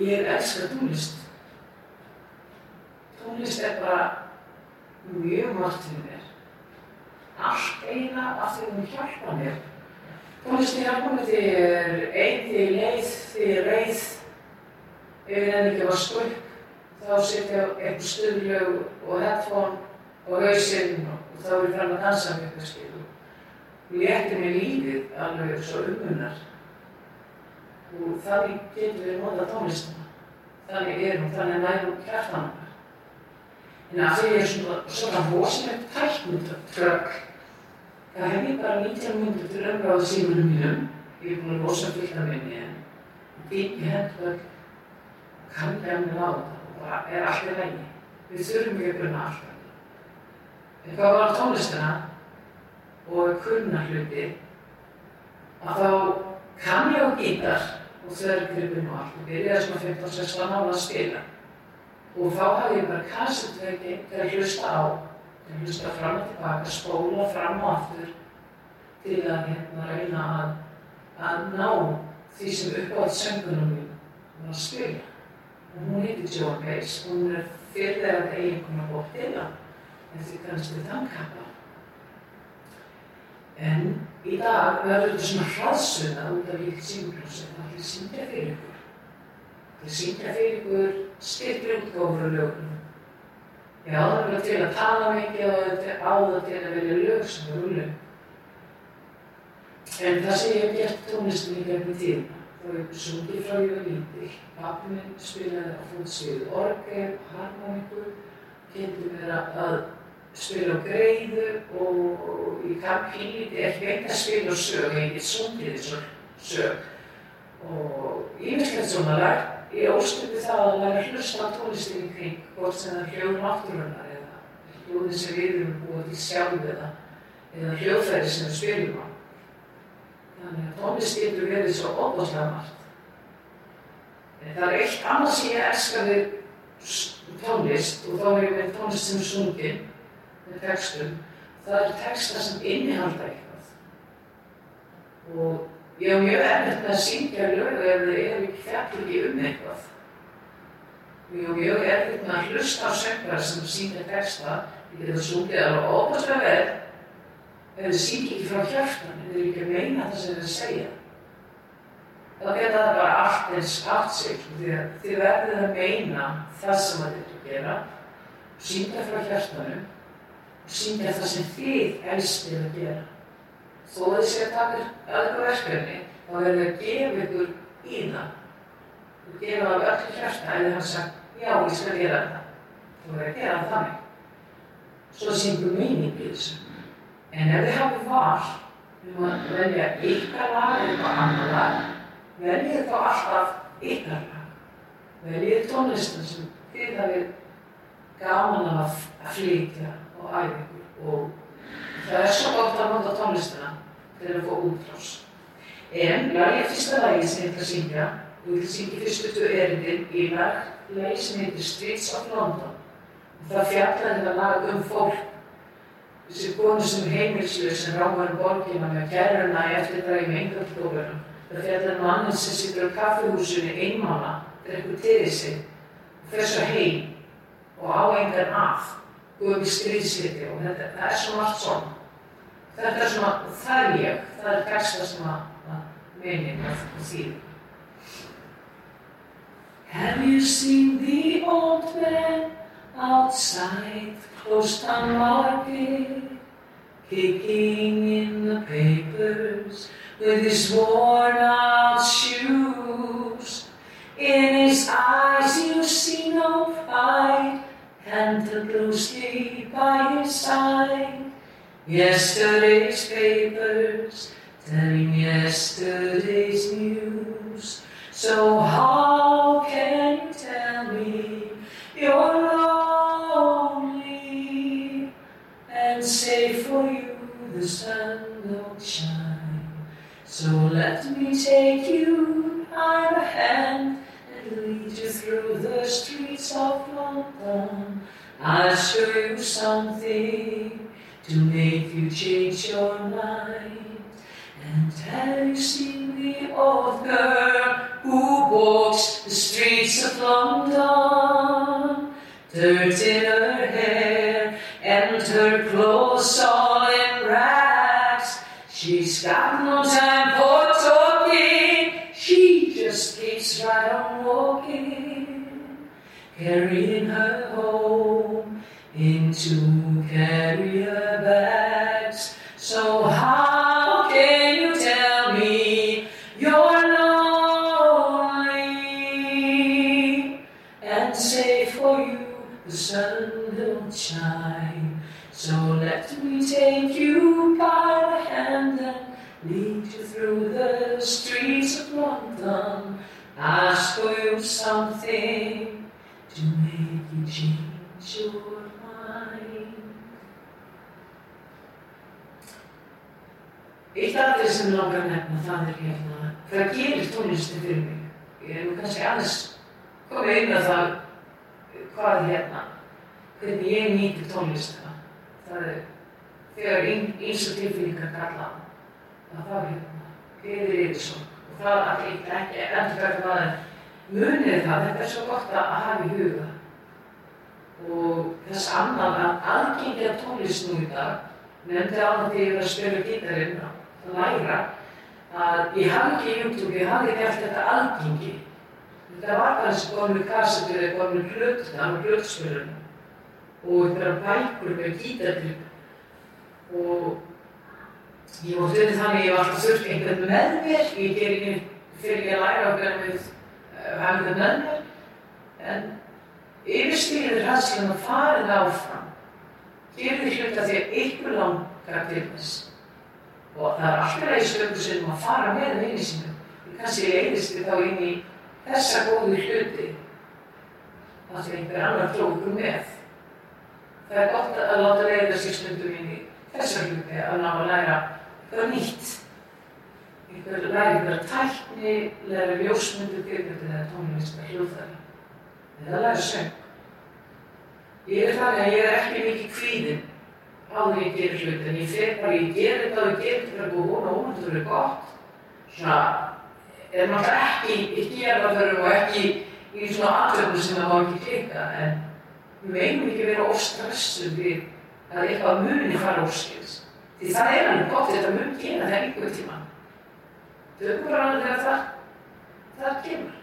ég elskar tónlist. Tónlist er bara mjög margt fyrir mér. Allt eina af því hún hjálpa mér. Tónlistin hjálpa mér því ég er einn, því ég leið, því ég reið. Ef ég nefnir ekki að vaska upp, þá setja ég eitthvað stuðlög og headphone og hausinn og þá er ég fram að dansa með eitthvað skil. Létti mér lífið alveg svo umunnar. Og þannig getur við notað tónlistina. Þannig er hún, þannig nærum hjartan okkar. En að því er svona, svona rosalegt tæknutrökk, það hef ég bara 19 minnur til umráðu símunum mínum. Ég er búin að rosa fullt af minni en býtt í hendvögg kann ég að mér á þetta og bara er allt í lægi. Við þurfum ekki að grunna alltaf. En hvað var tónlistina og kunna hluti að þá kann ég á gítar og þörgripin og allt og byrjaði svona 15-16 ára að spila. Og þá hafði ég bara kassettveiki til að hlusta á, til að hlusta fram og tilbaka, spóla fram og aftur til að hérna reyna að, að ná því sem uppátt söngunum mín var að spila. Og hún heitir Joan Baez, hún er fyrirlegað eiginkona Bob Dylan, eftir kannski þannkappa. En í dag verður þetta svona hraðsuna út af líkt síngljósi, það er syngja fyrir ykkur. Það er syngja fyrir ykkur styrkri útgáfur á lögunum. Já, það er til að tala mikið og á það til að velja lög sem eru lög. En það sem ég hef gert tónlistin í gegnum þá hef ég sungið frá ég var lítil. Pappi minn spilaði á fótsviðu orgel, harmoniku, kynnti mér að spila greiðu og ég kann pínlítið ekki veit að spila á sög, ég get sungið þessu sög. Og ég veist þetta svona lært, ég óstöndi það að læra hlusta á tónlistin í kring, hvort sem það er hljóð náttúrunar eða hljóðin sem við erum búið til sjálf eða, eða hljóðfæri sem við spilum á. Þannig að tónlist getur verið svo óbúslega margt. En það er eitt annað sem ég elska við tónlist og þá er ég með tónlist sem er sungin með textum. Það er texta sem innihalda eitthvað. Og ég hef mjög erfitt með að syngja lög ef þið eru ekki fjallir ekki um eitthvað. Ég hef mjög erfitt með að hlusta á söngvar sem syngja texta. Ég geta sungið alveg óbúslega vel ef þið syngja ekki frá hjartan, ef þið eru ekki að meina það sem þið segja. Þá geta það bara allt eins átt sig, því að þið verðið að meina það sem þið eru að gera, syngja frá hjartanum og syngja það sem þið elskir að gera. Þó að þið sé að taka öðru verkefni, þá verður þið að gefa ykkur í það. Þú gefa af öllu hjarta þið hafa sagt, já, ég skal gera þetta. Þú verður að gera það þannig. Svo syngur meining í þessu. En ef þið hafið val um að velja ykkar lag eða eitthvað annar lag, veljið þá alltaf ykkar lag. Veljið tónlistin sem þið hafið gaman að flytja og æfa ykkur. Og það er svo gott að nota tónlistina til að få útrás. En lagið fyrsta lagi sem ég ætla að syngja, og ég ætla að syngja fyrstu tvö erindin í lagi sem heitir Streets of London. Og það fjallaði það lag um fólk þessi konu sem heimilslaus sem um borgina með kæruna í eftirdragi með einhverjum það fjallar mannin sem situr á kaffehúsunni einmála, drekkur til sig og fer svo heim og á engan að upp í stríðsliti og þetta, það er svona allt svona þetta er svona, það er ég það er texta sem að meinin með því Have you seen the old man outside close down market, kicking in the papers with his worn out shoes. In his eyes you see no pride, and the blue sleep by his side. Yesterday's papers telling yesterday's news. So how can you tell me you're lonely and say for you the sun don't shine? So let me take you by the hand and lead you through the streets of London. I'll show you something to make you change your mind. And have you seen the girl who walks the streets of London? Dirt in her hair and her clothes all in rags. She's got no time for talking, she just keeps right on walking, carrying her home to carry her bags so high. Ég að nefna það er hérna, hvað gerir tónlistin fyrir mig? Ég er nú kannski aðeins komið inn að það hvað hérna, hvernig ég nýti tónlistina. Það er þegar eins og tilfinningar kalla að það hérna, gerir yfir sorg og það að ég ekki endur verður það en munið það, þetta er svo gott að hafa í huga og þess annað að aðgengja tónlist nú í dag nefndi á það þegar ég var að spila gítarinn að læra að ég hafði ekki YouTube, ég hafði ekki allt þetta aðgengi. Þetta var þessi góðinu kassetur eða góðinu hlut, það var hlutspilun og einhverja bækur með gítartrygg og ég var stundin þannig ég var alltaf þurft einhvern með mér. Ég ger ekki fyrir ég að læra okkur með hafa einhvern með mér. En yfirstýrið ræðslan að farið áfram. Gerði hluta því að ykkur langar til þess og það er alltaf í stöndu sem að fara með vinni sínum kannski leiðist þið þá inn í þessa góðu hluti. Það sem einhver annar tókur með. Það er gott að láta leiða sér stundum inn í þessa hluti að ná að læra eitthvað nýtt. Einhver læra einhverja tækni læra ljósmyndu, byrjmyndu eða tónlist með hljóðfæri. Eða læra söng. Ég er þannig að ég er ekki mikið kvíðinn áður ég gerir hlut, en ég fer bara, ég gerir þetta og ég gerir þetta fyrir að vona og vona þetta fyrir gott. Svona, er náttúrulega ekki í gerðarförum og ekki í svona aðtöfnum sem það má ekki klika, en við veinum ekki vera óstressuð við að eitthvað muni fara óskils. Því það er alveg gott, þetta mun gera það einhver tíma. Tökum bara alveg þegar það, það kemur.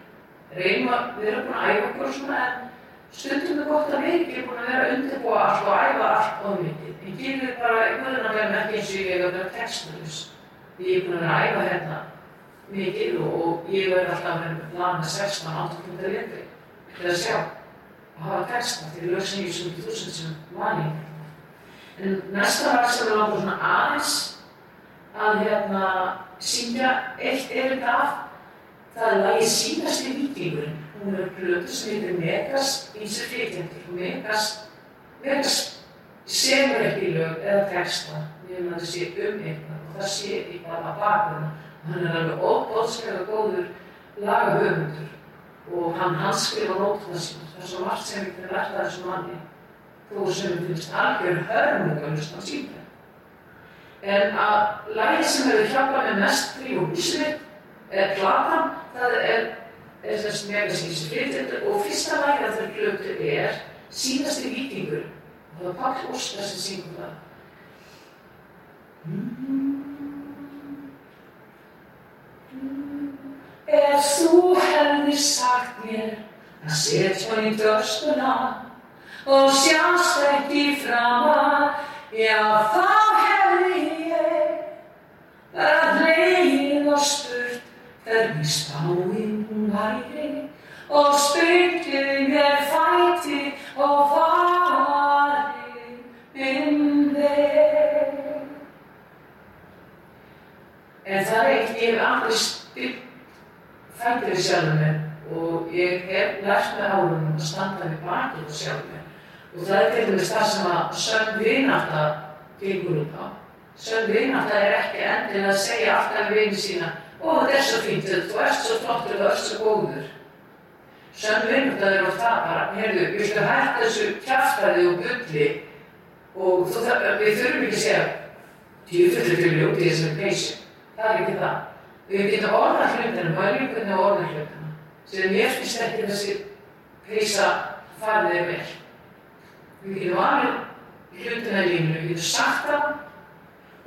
Reynum að erum búin að æfa okkur svona, en stundum er gott að við ekki búin að vera að undirbúa allt og æfa allt of mikið. En gerir bara einhvern veginn ekki eins og ég hef að vera textlus. Ég er búin að vera að æfa hérna mikið og ég verði alltaf að vera lana 16-18 punktar léttri til að sjá og hafa texta til lögsin í 70.000 sem vani. En næsta lag sem við langar svona aðeins að hérna syngja eitt er þetta af það er lagið Sýnasti vikingurinn hún er plötu sem heitir Megas ínsir flytjendur. Megas, Megas semur ekki lög eða texta nema það sé um eitthvað og það sé eitthvað að baka það. Hann er alveg óbóðskæða góður lagahöfundur og hann hans skrifa nótuna sína. Það er svo margt sem við lært að þessu manni þó sem við finnst algjör hörmung að hlusta síðan. En að lagið sem hefur hjálpað með mest og vísvið er platan, það er er þess megasíns flytjendur og fyrsta lagið af þeirra plötu er Sýnasti vikingur og það er Páll Óskar sem syngur það. Ef þú hefðir sagt mér að setja í dörstuna og sjást ekki framar, já þá hefði ég bara hlegið og spurt hvernig spáinn hún væri og spyrtu mér fæti og fari um þig. En það er eitt, ég hef aldrei spyrt fætið sjálfur mér og ég hef lært með árunum að standa við bakið og sjálfur mér. Og það er til dæmis það sem að sönn vináta gengur út á. Sönn vináta er ekki endilega að segja alltaf við vinið sína og þetta er svo fínt, þú ert svo flottur, þú ert svo góður. Sönn vinnútt að það er bara, heyrðu, viltu hægt þessu kjaftaði og bulli Og þú, það, við þurfum ekki að segja djúfullir fyrir ljótið þessari peysu. Það er ekki það. Við getum orða hlutinu, maður hvernig orða hlutinu. Sem mér finnst ekki þessi peysa farið er vel. Við getum valið hlutina í lífinu, við getum sagt það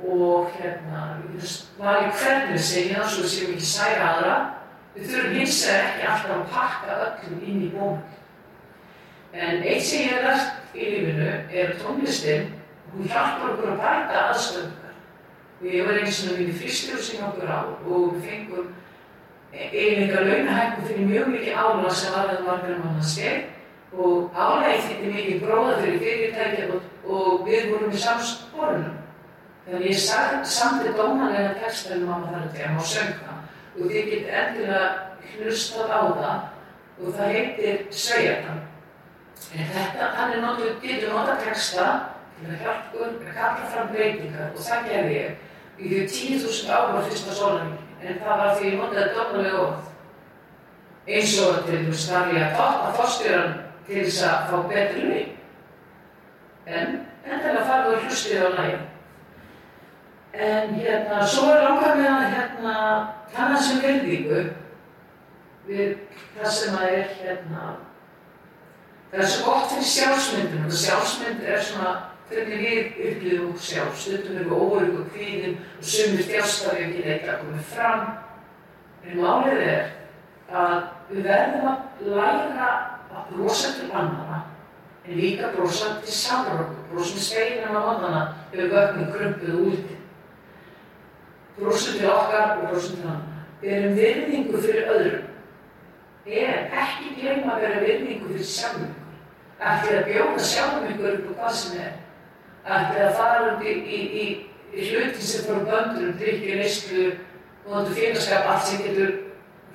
og hérna, getum valið hvernig segja það svo við séum ekki særa aðra. Við þurfum hins vegar ekki alltaf að pakka öllum inn í bónum. En eitt sem ég hef lært í lífinu er tónlistin, hún hjálpar okkur að bæta aðstöðungar. Og ég var eins og við fyrstur sem okkur á og við fengum einleika launahækkum fyrir mjög mikið álag sem var þetta margar manna skeið og álagi þetta mikið bróða fyrir fyrirtækja og, og við vorum í samsporunum. Þannig ég samti dónalega texta um mamma þar til að má sönga og þið getur endilega hlustað á það og það heitir Sveijartan. En þetta, þannig notu, getur nota texta til að hjálpa okkur að kalla fram breytingar og það gerði ég. Ég fyrir 10.000 ára fyrsta sólarvík en það var því ég notaði dónalega orð. Eins og til að ég að toppa fórstjóran til þess að fá betri laun. En endilega farðu og hlustið á lægin. En hérna, svo er langar með að hérna, kannan sem verðingu við það sem að er hérna, það er svo gott fyrir sjálfsmyndinu. Það sjálfsmynd er svona hvernig við upplifum sjálf. Stundum við óörug og kvíðum og sumir þjástafi ekki neitt að koma fram. En málið er að við verðum að læra að brosa til annara en líka brosa til samar okkur. Brosa með speilina á mannana ef við vögnum krumpuð úti brosum til okkar og brosum til annað. Berum virðingu fyrir öðrum. En ekki gleyma að vera virðingu fyrir sjálfum ykkur. Ekki að bjóða sjálfum ykkur upp á hvað sem er. Ekki að fara út í, í, í, í hluti sem fórum böndur um drikki, neyslu, notu félagskap, allt sem getur,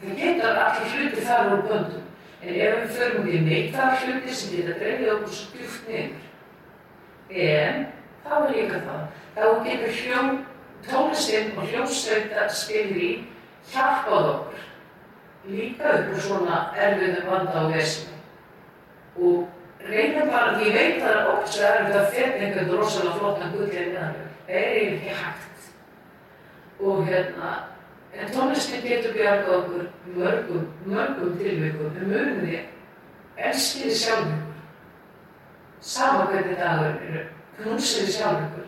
það getur allir hluti þar úr böndum. En ef við förum út í neikvæðar hluti sem geta dreifið okkur svo djúft niður. En þá er líka það. Þá getur hljóm tónlistinn og hljómsveitar spilir í hjálpað okkur líka upp úr svona erfiðum vanda á vesinu. Og reynum bara, því veit að það er oft svo erfitt að finna einhvern rosalega flottan gullið meðanum. Það er ekki hægt. Og hérna, en tónlistinn getur bjargað okkur mörgum, mörgum tilvikum. En munum því, elskiði sjálf ykkur. Sama hvernig dagur eru, knúsiði sjálf ykkur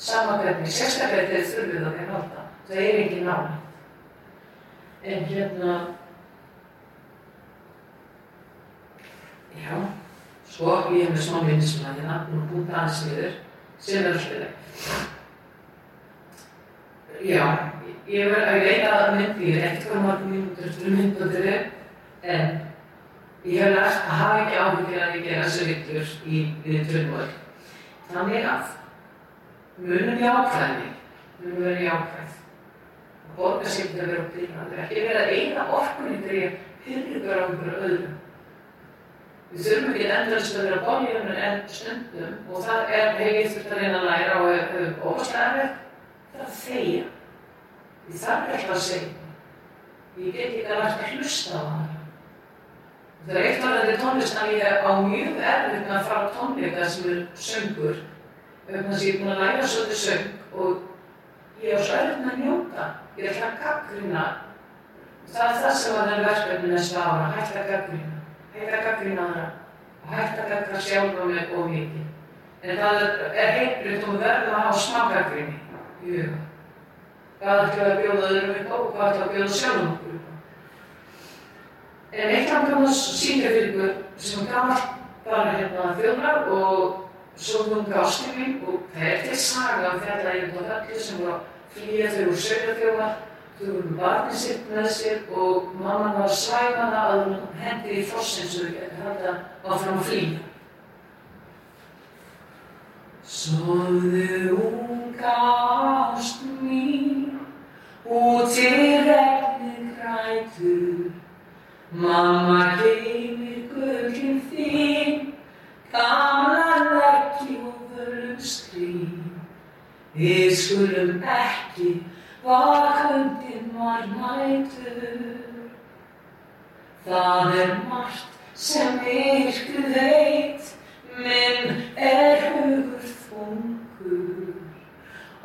sama hvernig, sérstaklega þegar þið þurfið að þeir halda. Það er ekki nána. En hérna, já, svo ég hef með smá minnismæði hérna, nú búin aðeins viður, sem er alltaf Já, ég verði að leita að myndi, ég er ekkert hvað margum mínútur fyrir myndböndir en ég hef lært að hafa ekki áhugir að ég gera þessu vittur í við tröndvöld. Þannig að munum jákvæðni, munum vera jákvæð. Og borga sér til að vera byrjandur, ekki vera að eina orkunni til hyrra á einhverju öðrum. Við þurfum ekki endast að vera bóljumur en stundum og það er hegið þurft að reyna að læra og hefur óvarslega erfitt, það er að þegja. Það er alltaf að segja. Ég get ekki að læra að hlusta á það. Það er eitt varðandi tónlist að ég á mjög erfitt með að fara á tónleika sem er söngur vegna þess að ég er búin að læra svolítið söng og ég er svo með að njóta. Ég er alltaf að gaggrina. Það er það sem var þenni verkefni næsta ára, hægt að gaggrina. Hægt að gaggrina aðra og hægt að gaggra sjálfa mig og mikið. En það er heilbriðt og við verðum að hafa smá gaggrini í huga. Hvað ætlum við að bjóða öðrum upp og hvað ætlum við að bjóða sjálfum okkur upp á. En eitt af gamla síngafylgur sem er gammal bara hérna þjóðnar og gáskinn mín og það er til saga um þetta einhvern veginn á höllu sem að flýja þau úr sögurþjóðar, þau voru barnið sitt með sér og mamman var svæfana að hún hendi í fossin svo þau getur hægt að áfram að flýja. Sofðu unga ást mín, út í regnið grætur, mamma geymir gullin þín, gamla Við skulum ekki vakundin var nætur. Það er margt sem yrkuð veit, minn er hugur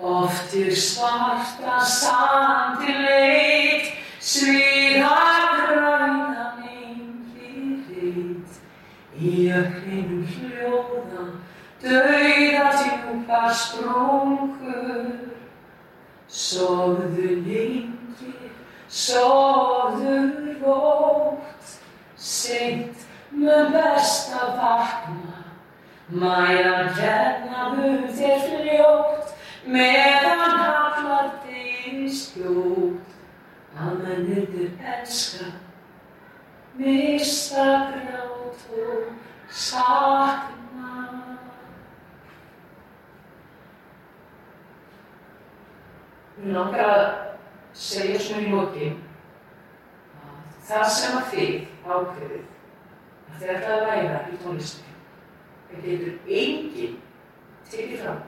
Oftir svarta sandi leit, sviða græna engli reit. Í ökninum hljóða, dauða djúpa sprungur. Sofðu lengi, sofðu rótt, seint mun best að vakna. Mæjan hérna mun þér fljótt, meðan hallar þín skjótt. Að mennirnir elska, mista grátt og sakna. Mér langar að segja svona í lokin að það sem að þið ákveðið að þið ætlaði að læra í tónlistinni, það getur enginn tekið fram.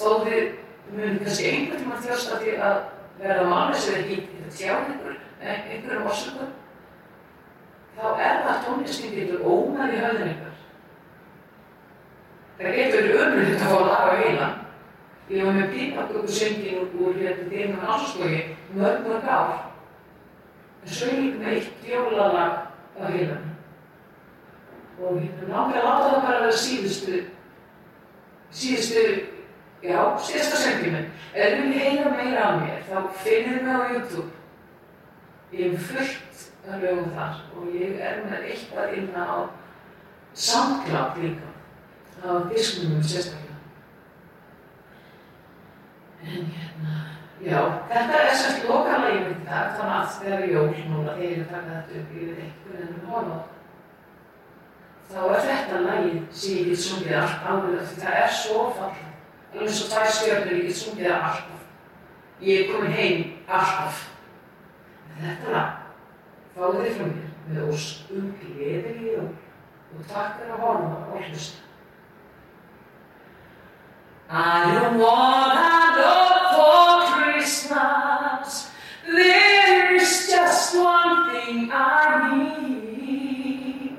Þó þið munum kannski einhvern tíma þjósta því að verða máli sem þið getur tjáð ykkur með einhverjum orsökum, þá er það tónlistin getur ómæð í höfðin ykkur. Það getur verið ömulegt að fá að laga heilan. Ég var með pípaköku söngin úr, hérna þeim með náttúrskogi mörg mörg ár. En svo ég líka með eitt jólalag á heilan. Og hérna langar að láta það bara vera síðustu, síðustu, já, síðasta söngin minn. Ef þið viljið heyra meira af mér, þá finnir mig á YouTube. Ég hef fullt að lögum þar og ég er með eitthvað inn á SoundCloud líka. Það var diskunum sérstaklega. Já, þetta er semst lokalagi mitt í dag, þannig að þegar er jól núna, þegar ég taka þetta upp, hvernig það er horfa á. Þá er þetta lagið sem ég get sungið allt áður því það er svo fallið. Alveg svo tvær stjórnir ég get sungið það alltaf. Ég er komin heim alltaf. Þetta lag, fáðu þið frá mér með ósk um gleðið í jól og takk fyrir að horfa og hlusta. I don't want a dog for Christmas. There's just one thing I need.